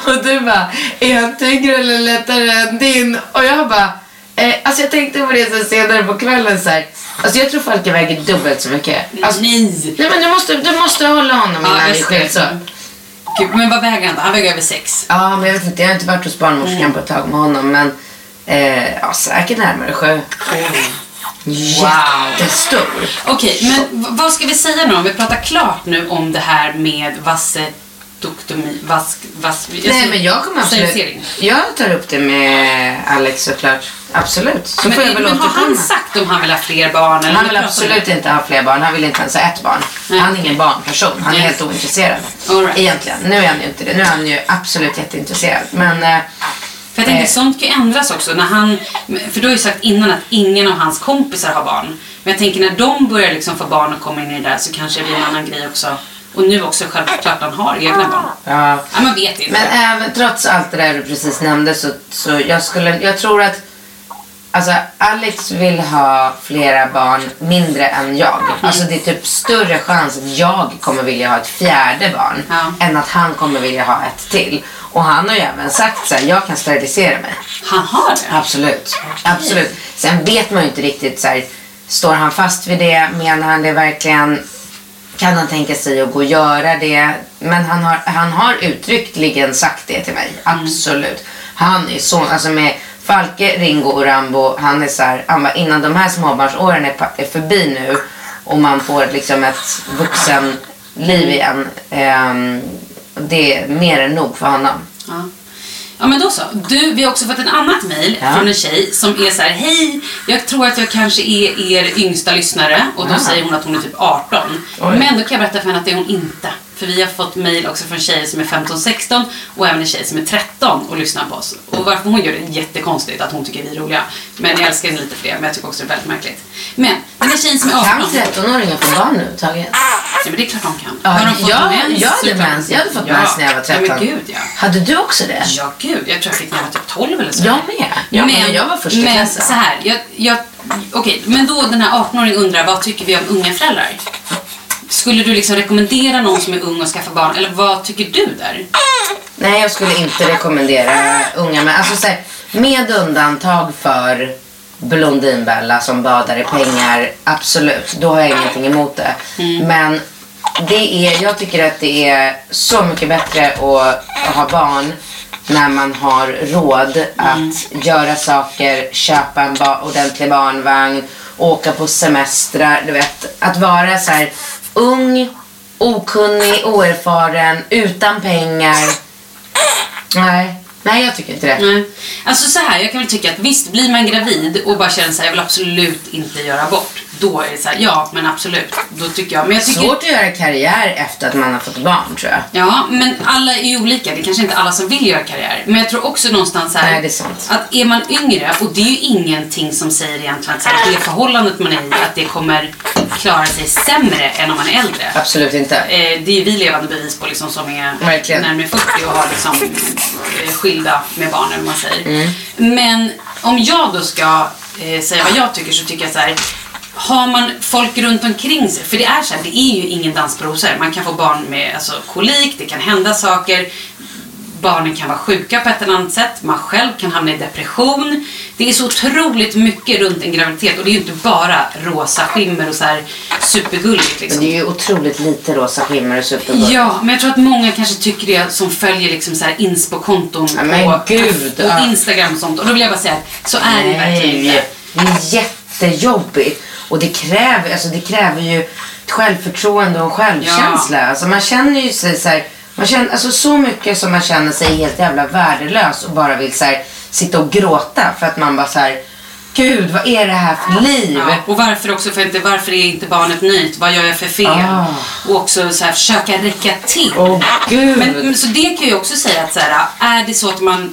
Och du bara, är han tyngre eller lättare än din? Och jag bara, eh, alltså jag tänkte på det så senare på kvällen så här. Alltså jag tror folk väger dubbelt så mycket. Alltså, Nej! nej men du måste, du måste hålla honom Ja, innan vi just det. skiljs åt. Gud, men vad väger han då? Han väger över sex. Ja men jag vet inte, jag har inte varit hos barnmorskan Mm. på ett tag med honom men eh, ja, säkert närmare sju. Jättestor. Okej, men v- vad ska vi säga nu om vi pratar klart nu om det här med vassektomi, vask, vask, Nej men jag kommer absolut, jag tar upp det med Alex såklart. Absolut. Så Men, får jag väl men har han sagt om han vill ha fler barn? Eller Han vill absolut inte ha fler barn. Han vill inte ens ha ett barn. Nej. Han är ingen barnperson. Han är Yes. helt ointresserad. All right. Egentligen. Nu är han ju inte det. Nu är han ju absolut jätteintresserad. Men eh, För jag tänker, Eh. sånt kan ju ändras också. När han, för du har ju sagt innan att ingen av hans kompisar har barn. Men jag tänker när de börjar liksom få barn och komma in i det där så kanske det blir en annan grej också. Och nu också självklart han har egna barn. ja. Ja, man vet inte. Men även trots allt det där du precis nämnde så, så jag skulle, jag tror att Alltså Alex vill ha flera barn mindre än jag. Alltså det är typ större chans att jag kommer vilja ha ett fjärde barn Ja. än att han kommer vilja ha ett till. Och han har ju även sagt så här, jag kan sterilisera mig. Han har det? Absolut. Absolut. Sen vet man ju inte riktigt så här, står han fast vid det? Menar han det verkligen? Kan han tänka sig att gå och göra det? Men han har, han har uttryckligen sagt det till mig. Absolut. Han är så, alltså med Falke, Ringo och Rambo, han är så här, han bara, innan de här småbarnsåren är, är förbi nu och man får liksom ett vuxenliv igen. ehm, det är mer än nog för honom. Ja. Ja men då så. Du, vi har också fått ett annat mejl Ja. från en tjej som är så här: hej, jag tror att jag kanske är er yngsta lyssnare och då Ja. säger hon att hon är typ 18. Oj. Men då kan jag berätta för henne att det är hon inte. För vi har fått mejl också från tjejer som är 15-16 och även en tjej som är 13 och lyssnar på oss. Och varför hon gör det är jättekonstigt att hon tycker vi är roliga. Men jag älskar henne lite för det, men jag tycker också det är väldigt märkligt. Men den här tjejen som är 18. Kan 13-åringar få barn överhuvudtaget? Ja men det är klart de kan. Ja, Har de fått jag, mens jag hade mens. Jag hade fått Ja. mens när jag var 13. Ja men gud ja. Hade du också det? Ja, gud. Jag tror jag fick när jag var typ 12 eller så. Jag med. Ja, men jag var första Men klassen. så här, jag, jag, okej, men då den här 18-åringen undrar vad tycker vi om unga föräldrar? Skulle du liksom rekommendera någon som är ung att skaffa barn? Eller vad tycker du där? Nej, jag skulle inte rekommendera unga men alltså så här, med undantag för Blondinbella som badar i pengar, absolut. Då har jag ingenting emot det. Mm. Men det är, jag tycker att det är så mycket bättre att, ha barn när man har råd att göra saker, köpa en ba- ordentlig barnvagn, åka på semestrar, du vet. Att vara så här ung, okunnig, oerfaren, utan pengar. Nej, nej jag tycker inte det. Nej. Alltså så här, jag kan väl tycka att visst, blir man gravid och bara känner sig jag vill absolut inte göra abort. Då är det så här, ja men absolut. Då tycker jag. Men jag tycker... Svårt att göra karriär efter att man har fått barn tror jag. Ja, men alla är ju olika. Det är kanske inte alla som vill göra karriär. Men jag tror också någonstans här Nej, det är sant. att är man yngre, och det är ju ingenting som säger egentligen att här, det förhållandet man är i, att det kommer klara sig sämre än om man är äldre. Absolut inte. Eh, det är ju vi levande bevis på liksom, som är Verkligen. närmare 40 och har liksom, eh, skilda med barn eller man säger. Mm. Men om jag då ska eh, säga vad jag tycker så tycker jag så här. Har man folk runt omkring sig, för det är så här, det är ju ingen dans på rosor. Man kan få barn med alltså, kolik, det kan hända saker. Barnen kan vara sjuka på ett eller annat sätt. Man själv kan hamna i depression. Det är så otroligt mycket runt en graviditet och det är ju inte bara rosa skimmer och så här supergulligt liksom. Det är ju otroligt lite rosa skimmer och supergulligt. Ja, men jag tror att många kanske tycker det som följer liksom så här inspo-konton Ja, på, gud, på. Instagram och sånt. Och då vill jag bara säga att så är det ju verkligen inte. Det är jättejobbigt. Och det kräver, alltså det kräver ju ett självförtroende och en självkänsla. Alltså man känner ju sig så här, man känner, alltså så mycket som man känner sig helt jävla värdelös och bara vill så här, sitta och gråta för att man bara så här, gud vad är det här för liv? Ja, och varför också, för inte, varför är inte barnet nöjt? Vad gör jag för fel? Ah. Och också så här, försöka räcka till. Åh gud. Men, men, så det kan jag också säga att så här, är det så att man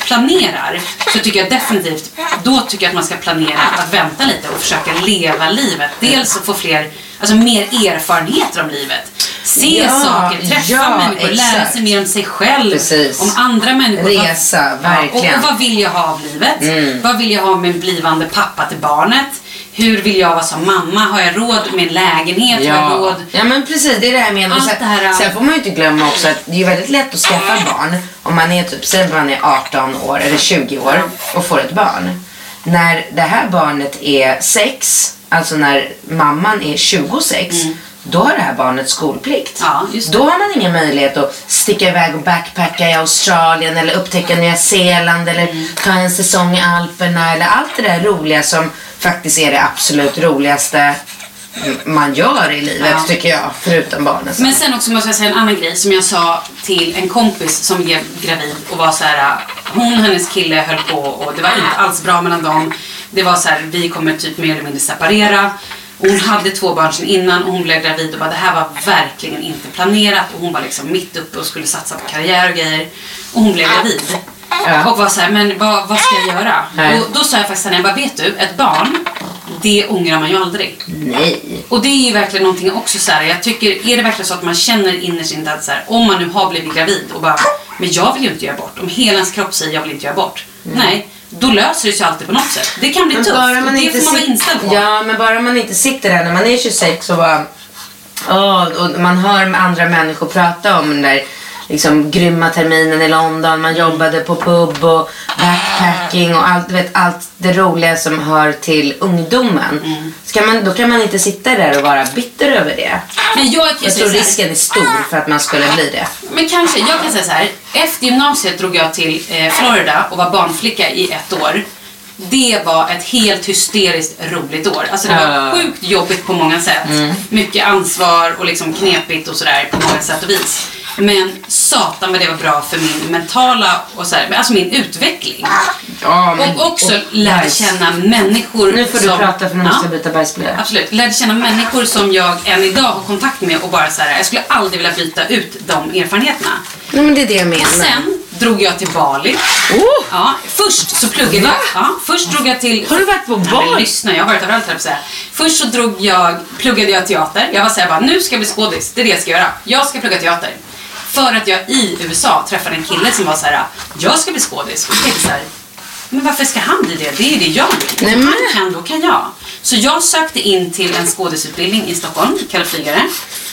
planerar så tycker jag definitivt, då tycker jag att man ska planera att vänta lite och försöka leva livet. Dels att få fler, alltså mer erfarenheter om livet. Se Ja, saker, träffa ja, människor, lära exakt. sig mer om sig själv, Precis. om andra människor. Resa, Ja, verkligen. Mm. och, och vad vill jag ha av livet? Vad vill jag ha med en blivande pappa till barnet? Hur vill jag vara som mamma? Har jag råd med en lägenhet? Har jag råd? ja men precis, det är det här jag menar. Allt Sen, det här, sen får man ju inte glömma också att det är väldigt lätt att skaffa barn om man är typ, säg man är 18 år eller 20 år och får ett barn. När det här barnet är 6, alltså när mamman är 26, då har det här barnet skolplikt. Mm. Ja. Då har man ingen möjlighet att sticka iväg och backpacka i Australien eller upptäcka Nya Zeeland eller Mm. ta en säsong i Alperna eller allt det där roliga som faktiskt är det absolut roligaste man gör i livet Ja. tycker jag, förutom barnen. Men sen också måste jag säga en annan grej som jag sa till en kompis som blev gravid och var så här. Hon och hennes kille höll på och det var inte alls bra mellan dem. Det var så här, vi kommer typ mer eller mindre separera. Och Hon hade två barn sedan innan och hon blev gravid och bara det här var verkligen inte planerat och hon var liksom mitt uppe och skulle satsa på karriär och grejer. Och hon blev gravid. Ja. Och var så här, men vad, vad ska jag göra? Nej. Och då sa jag faktiskt till henne, jag bara, vet du, ett barn, det ångrar man ju aldrig. Nej. Och det är ju verkligen någonting också så här. jag tycker, är det verkligen så att man känner innerst inne att så här, om man nu har blivit gravid och bara, men jag vill ju inte göra abort. Om hela ens kropp säger jag vill inte göra abort. Nej, då löser det sig alltid på något sätt. Det kan bli Men tufft bara och man det inte får man vara inställd på. Ja, men bara man inte sitter där när man är 26 och bara... Åh, och man hör andra människor prata om den där liksom, grymma terminen i London. Man jobbade på pub och backpacking och allt, vet, allt det roliga som hör till ungdomen. Mm. Ska man, då kan man inte sitta där och vara bitter över det. Men jag kan Jag säga tror här, risken är stor för att man skulle bli det. Men kanske, jag kan säga så här. Efter gymnasiet drog jag till eh, Florida och var barnflicka i ett år. Det var ett helt hysteriskt roligt år. Alltså det var sjukt jobbigt på många sätt. Mycket ansvar och liksom knepigt och sådär på många sätt och vis. Men satan vad det var bra för min mentala och så här, men alltså min utveckling. Ja, Och också lära känna människor Nu får du som... prata för nu måste Ja. jag byta bajsblöja. Absolut. Lärde känna människor som jag än idag har kontakt med och bara så här, jag skulle aldrig vilja byta ut de erfarenheterna. Nej, men det är det jag menar. Sen drog jag till Bali. Oh! Ja, först så pluggade jag. Ja, först drog jag till... Har du varit på Nej, Bali? men lyssna, jag har varit överallt att säga. Först så drog jag, pluggade jag teater. Jag var såhär bara, nu ska jag bli skådis. Det är det jag ska göra. Jag ska plugga teater. För att jag i USA träffade en kille som var så här: jag ska bli skådis. Och jag tänkte så här, men varför ska han bli det? Det är det jag vill. Nej, men- han kan, då kan jag. Så jag sökte in till en skådisutbildning i Stockholm, Kalle Flygare.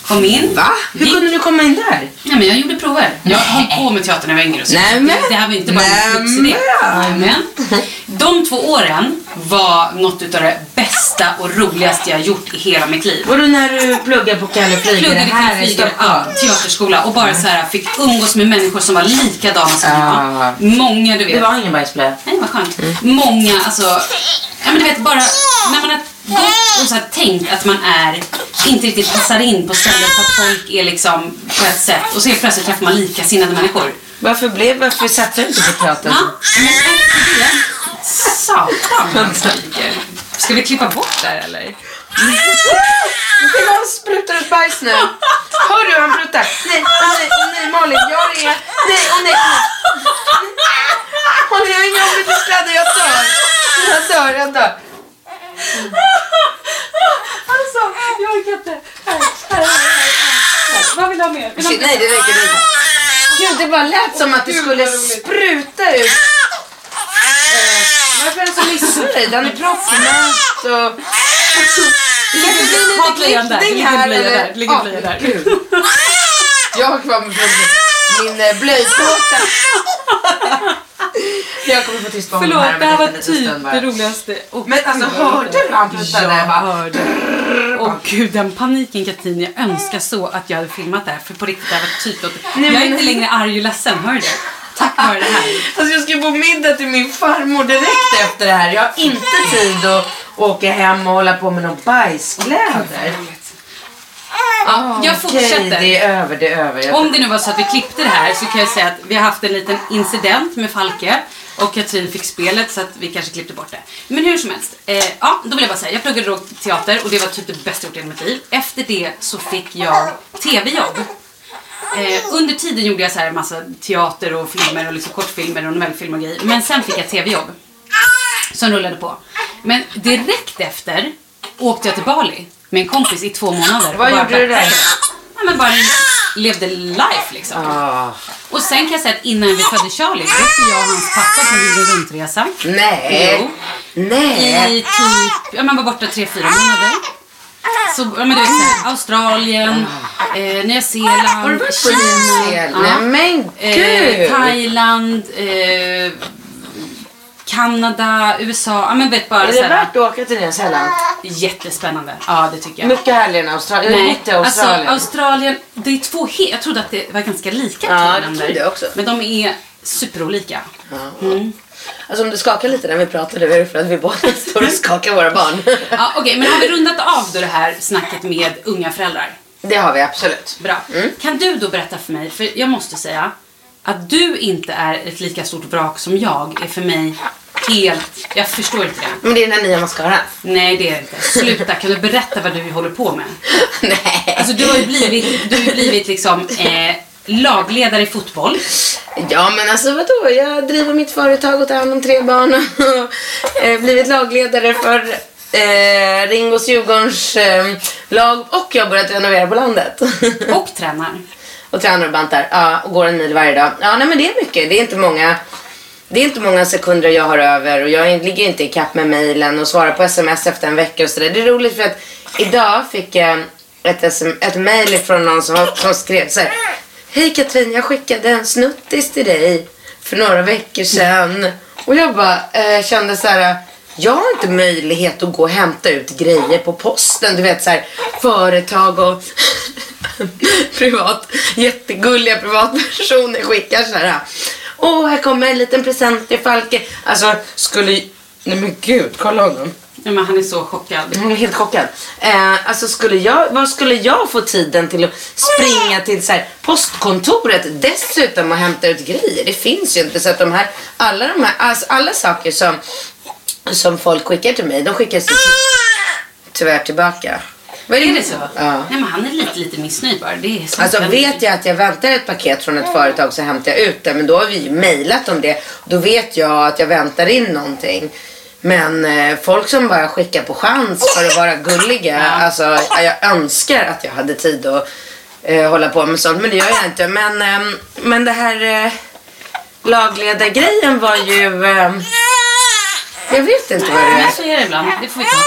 kom in. Va? Hur Gick- kunde du komma in där? Ja, men jag gjorde prover. Jag höll på med teater när jag var yngre. och så. Nej, men- det, här var inte bara en idé. Nej, men De två åren var något av det bästa och roligaste jag gjort i hela mitt liv. Var du när du pluggade på Kalle Pluggade här i Stockholm? ja, teaterskola och bara så här fick umgås med människor som var likadana som Ah. jag. Många du vet. Det var ingen bajsblöja. Nej, vad skönt. Många, alltså... Ja, men du vet, bara när man har gått och så här tänkt att man är inte riktigt passar in på stället för att folk är liksom på ett sätt och så helt plötsligt träffar man likasinnade människor. Varför, blev, varför satsade du inte på teatern? Ja, men efter det... Satan vad skriker. Ska vi klippa bort det här eller? Det var han sprutar ut bajs nu. Hör du han pruttar? Nej, åh nej, åh nej Malin, jag är... Nej, åh nej, åh nej. Malin, jag har inga ombyteskläder, jag dör. Jag dör, jag dör. Alltså, jag orkar inte. Här, här, här, här. Vad vill du ha mer? Vill du ha Shit, nej, det räcker inte. Gud, det bara lät som att det skulle spruta ut. Varför är den så missnöjd? Den är proppmätt och... Det kanske blir lite där. Det ligger här. blöja där. Det ligger blöja där. Jag har kvar min, min eh, blöjtårta. Jag kommer få tyst på honom här Förlåt, om det en här var typ det roligaste. Och Men alltså hörde du han pruttade? Jag hörde. Åh gud, den paniken Katrin. Jag önskar så att jag hade filmat det här. För på riktigt, det här var typ. Jag är inte längre arg och ledsen, hör du? Tack vare det här. Alltså jag ska på middag till min farmor direkt efter det här. Jag har inte tid att åka hem och hålla på med någon bajskläder. Ja, jag Okej, fortsätter. det är över, det är över. Jag... Om det nu var så att vi klippte det här så kan jag säga att vi har haft en liten incident med Falke och Katrin fick spelet så att vi kanske klippte bort det. Men hur som helst, eh, ja, då vill jag bara säga, jag pluggade då teater och det var typ det bästa jag gjort i hela mitt liv. Efter det så fick jag tv-jobb. Eh, under tiden gjorde jag så här en massa teater och filmer och liksom kortfilmer och novellfilmer och grejer. Men sen fick jag tv-jobb. Som rullade på. Men direkt efter åkte jag till Bali med en kompis i två månader. Vad gjorde du där? Ja, men bara levde life liksom. Ah. Och sen kan jag säga att innan vi födde Charlie, då åkte jag och hans pappa på en jorden runt-resa. Nej. Jo. Nej. I typ, ja man var borta tre, fyra månader. Så, ja men du vet såhär, Australien, eh, Nya Zeeland, Kina. Ja. Nej men Eh, gud. Thailand, eh, Kanada, USA. Ja men vet bara Är det värt att åka till Nya Zeeland? jättespännande. Ja det tycker jag. Mycket härligare än Australien. Jag i Australien. Alltså, Australien, det är två helt... Jag trodde att det var ganska lika Ja, två det länder. trodde jag också. Men de är superolika. Alltså om det skakar lite när vi pratar, det är för att vi båda står och skakar våra barn. Ja, Okej, men har vi rundat av då det här snacket med unga föräldrar? Det har vi absolut. Bra. Mm. Kan du då berätta för mig, för jag måste säga att du inte är ett lika stort vrak som jag är för mig helt... Jag förstår inte det. Men det är den nya mascaran. Nej, det är det inte. Sluta, kan du berätta vad du håller på med? Nej. Alltså du har ju blivit, du har blivit liksom eh, lagledare i fotboll. Ja men alltså vadå, jag driver mitt företag och tar hand om tre barn och eh, blivit lagledare för eh, Ringos Djurgårdens eh, lag och jag har börjat renovera på landet. Och tränar. och tränar och bantar. Ja, och går en mil varje dag. Ja, nej men det är mycket. Det är inte många det är inte många sekunder jag har över och jag ligger inte i kapp med mejlen och svarar på sms efter en vecka och sådär. Det är roligt för att idag fick jag ett, SM, ett mejl från någon som, som skrev så här. Hej Katrin, jag skickade en snuttis till dig för några veckor sedan. Och jag bara eh, kände så här. Jag har inte möjlighet att gå och hämta ut grejer på posten. Du vet så här, företag och privat, jättegulliga privatpersoner skickar så här. Åh, här kommer en liten present till Falke. Alltså, skulle... Nej men gud, kolla honom. Ja, men han är så chockad. Jag är helt chockad. Eh, alltså skulle jag, vad skulle jag få tiden till att springa till så här, postkontoret dessutom och hämta ut grejer? Det finns ju inte. Så att de här, alla de här, alltså alla saker som, som folk skickar till mig, de skickas ju tyvärr tillbaka. Vad Är det så? Ja. Nej, men han är lite, lite missnöjd bara. Det är så Alltså spännande. vet jag att jag väntar ett paket från ett företag så hämtar jag ut det. Men då har vi ju mejlat om det. Då vet jag att jag väntar in någonting. Men eh, folk som bara skickar på chans för att vara gulliga. Alltså jag önskar att jag hade tid att eh, hålla på med sånt. Men det gör jag inte. Men, ehm, men det här eh, lagledargrejen var ju... ehm, jag vet inte vad det Men är. så är det ibland. Det får vi ta.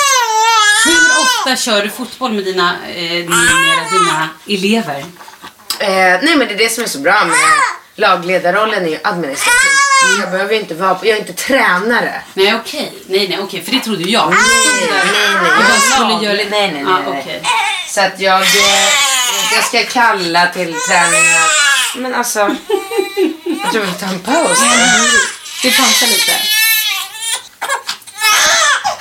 Hur ofta kör du fotboll med dina, eh, numera dina elever? Eh, nej men det är det som är så bra med lagledarrollen är ju administrativ. Jag behöver ju inte vara på, jag är inte tränare. Nej okej, nej nej okej, för det trodde jag. Nej, nej, nej. Jag bara skulle göra... nej, nej, nej, Ah, nej. okej. Så att jag, eh, jag ska kalla till träningar. Men alltså, jag tror vi tar en paus. Vi pausar lite.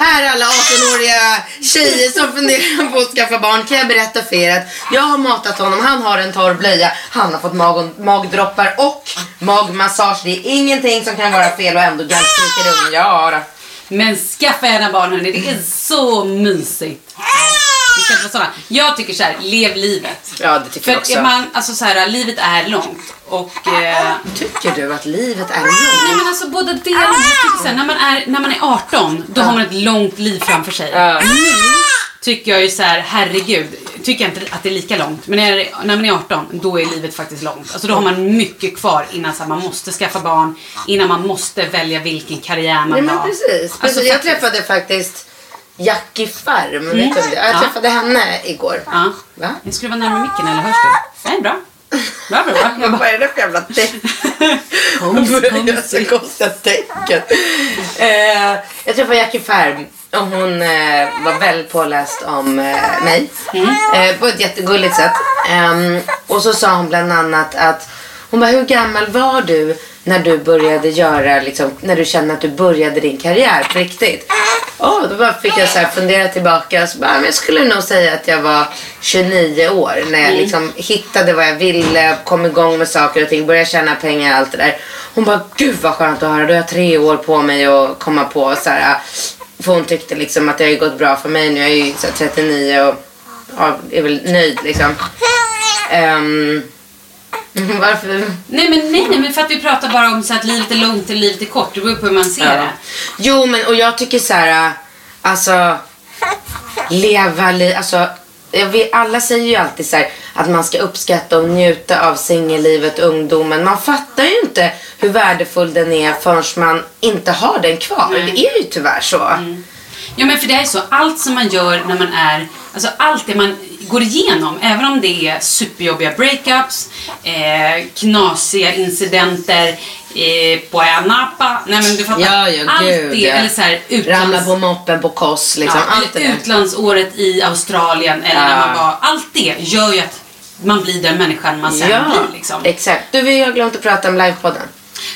Här alla 18-åriga tjejer som funderar på att skaffa barn kan jag berätta för er att jag har matat honom, han har en torr blöja, han har fått mag magdroppar och magmassage. Det är ingenting som kan vara fel och ändå ungen. Ja, då. Men skaffa gärna barn hörni, det är så mysigt. Vi ska inte vara såna. Jag tycker så här, lev livet. Ja, det tycker jag För också. är man, alltså så här, livet är långt och... Eh, Tycker du att livet är Nej långt? men alltså båda delarna. Jag tycker så här, när, man är, när man är 18, då har man ett långt liv framför sig. Ja. Nu tycker jag ju så här, herregud, tycker jag inte att det är lika långt. Men när, när man är 18, då är livet faktiskt långt. Alltså då har man mycket kvar innan så här, man måste skaffa barn, innan man måste välja vilken karriär man Nej men har. precis. Alltså, precis. jag faktiskt. träffade faktiskt Jackie Färm. Vet du det? Jag Ja. träffade henne igår. Ja. Va? Jag skulle vara närmare micken eller hörs du? Nej, bra. Bra, bra, bra. Jag bara, Vad är det för jävla tecken? Konstiga tecken. Eh, jag träffade Jackie Färm och hon eh, var väldigt påläst om eh, mig. Eh, på ett jättegulligt sätt. Ehm, och så sa hon bland annat att hon bara, hur gammal var du när du började göra, liksom, när du kände att du började din karriär på riktigt? Oh, då bara fick jag så fundera tillbaka så bara, men jag skulle nog säga att jag var 29 år när jag liksom hittade vad jag ville, kom igång med saker och ting, började tjäna pengar och allt det där. Hon bara, gud vad skönt att höra, då har jag tre år på mig att komma på så här, för hon tyckte liksom att det har gått bra för mig nu, jag är ju så här, 39 och ja, är väl nöjd liksom. Ehm, varför? nej, men, nej, nej, men för att vi pratar bara om så att livet är långt eller livet är kort. Det beror på hur man ser Ja. det. Jo, men och jag tycker så här, alltså leva li, alltså vet, alla säger ju alltid så här, att man ska uppskatta och njuta av singellivet, ungdomen. Man fattar ju inte hur värdefull den är förrän man inte har den kvar. Det är ju tyvärr så. Ja men för det är så, allt som man gör när man är, alltså allt det man går igenom, även om det är superjobbiga breakups, eh, knasiga incidenter eh, på Napa, nej men du fattar. Ja, ja, allt gud, det, ja. eller så här, Ramla utlands, på moppen på Kos, liksom. ja, allt eller utlandsåret i Australien, eller när man var, allt det gör ju att man blir den människan man sen blir liksom. exakt. Du, vi har glömt att prata om livepodden.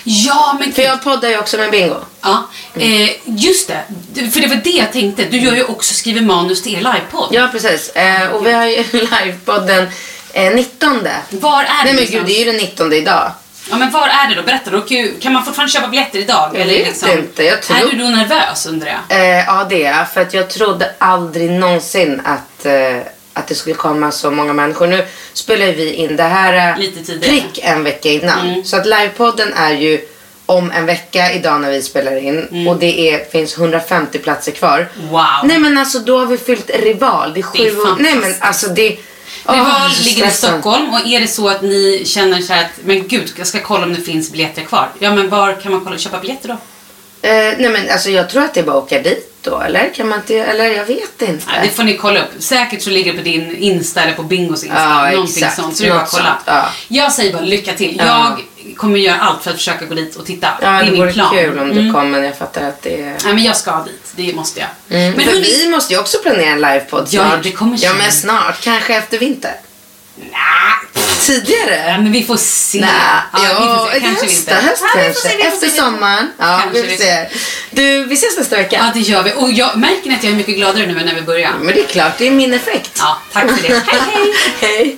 Ja men För jag poddar ju också med Bingo. Ja, eh, just det. För det var det jag tänkte. Du gör ju också skriver manus till er livepodd. Ja, precis. Eh, och vi har ju livepodden eh, 19. Var är det Nej men någonstans? gud, det är ju den 19 idag. Ja men var är det då? Berätta då. Kan man fortfarande köpa biljetter idag? Jag eller vet liksom, inte, jag tror- Är du då nervös undrar jag? Eh, ja, det är jag. För att jag trodde aldrig någonsin att, eh, att det skulle komma så många människor. Nu spelar vi in det här eh. Mm. prick en vecka innan. Så att livepodden är ju om en vecka idag när vi spelar in. Mm. Och det är, finns 150 platser kvar. Wow. Nej men alltså då har vi fyllt Rival. Det är Det är sju Nej men alltså det... Rival så ligger i. Stockholm och är det så att ni känner så här att men gud, jag ska kolla om det finns biljetter kvar. Ja men var kan man kolla, köpa biljetter då? Eh, nej men alltså jag tror att det är bara att åka dit då. Eller kan man inte, eller jag vet inte. Ja, det får ni kolla upp. Säkert så ligger det på din Insta eller på Bingos Insta. Ja, någonting exakt. sånt. Så det är bara att kolla. ja. Jag säger bara lycka till. Ja. Jag kommer göra allt för att försöka gå dit och titta. Ja, det är det min vore plan. kul om du Mm. kom men jag fattar att det är... Nej men jag ska dit. Det måste jag. Men Men för hörni, vi måste ju också planera en livepodd Ja, snart. det kommer Ja, sen. men snart. Kanske efter vinter. Nej. Tidigare? Ja, men vi får se. Nej, ja, vi får se. Kanske nästa inte. höst Ja, kanske. se, efter se, sommaren. Ja, Kanske vi får se. Du, vi ses nästa vecka. Ja, det gör vi. Och jag märker att jag är mycket gladare nu än när vi började. Men det är klart, det är min effekt. Ja, tack för det. Hej, hej. Hej.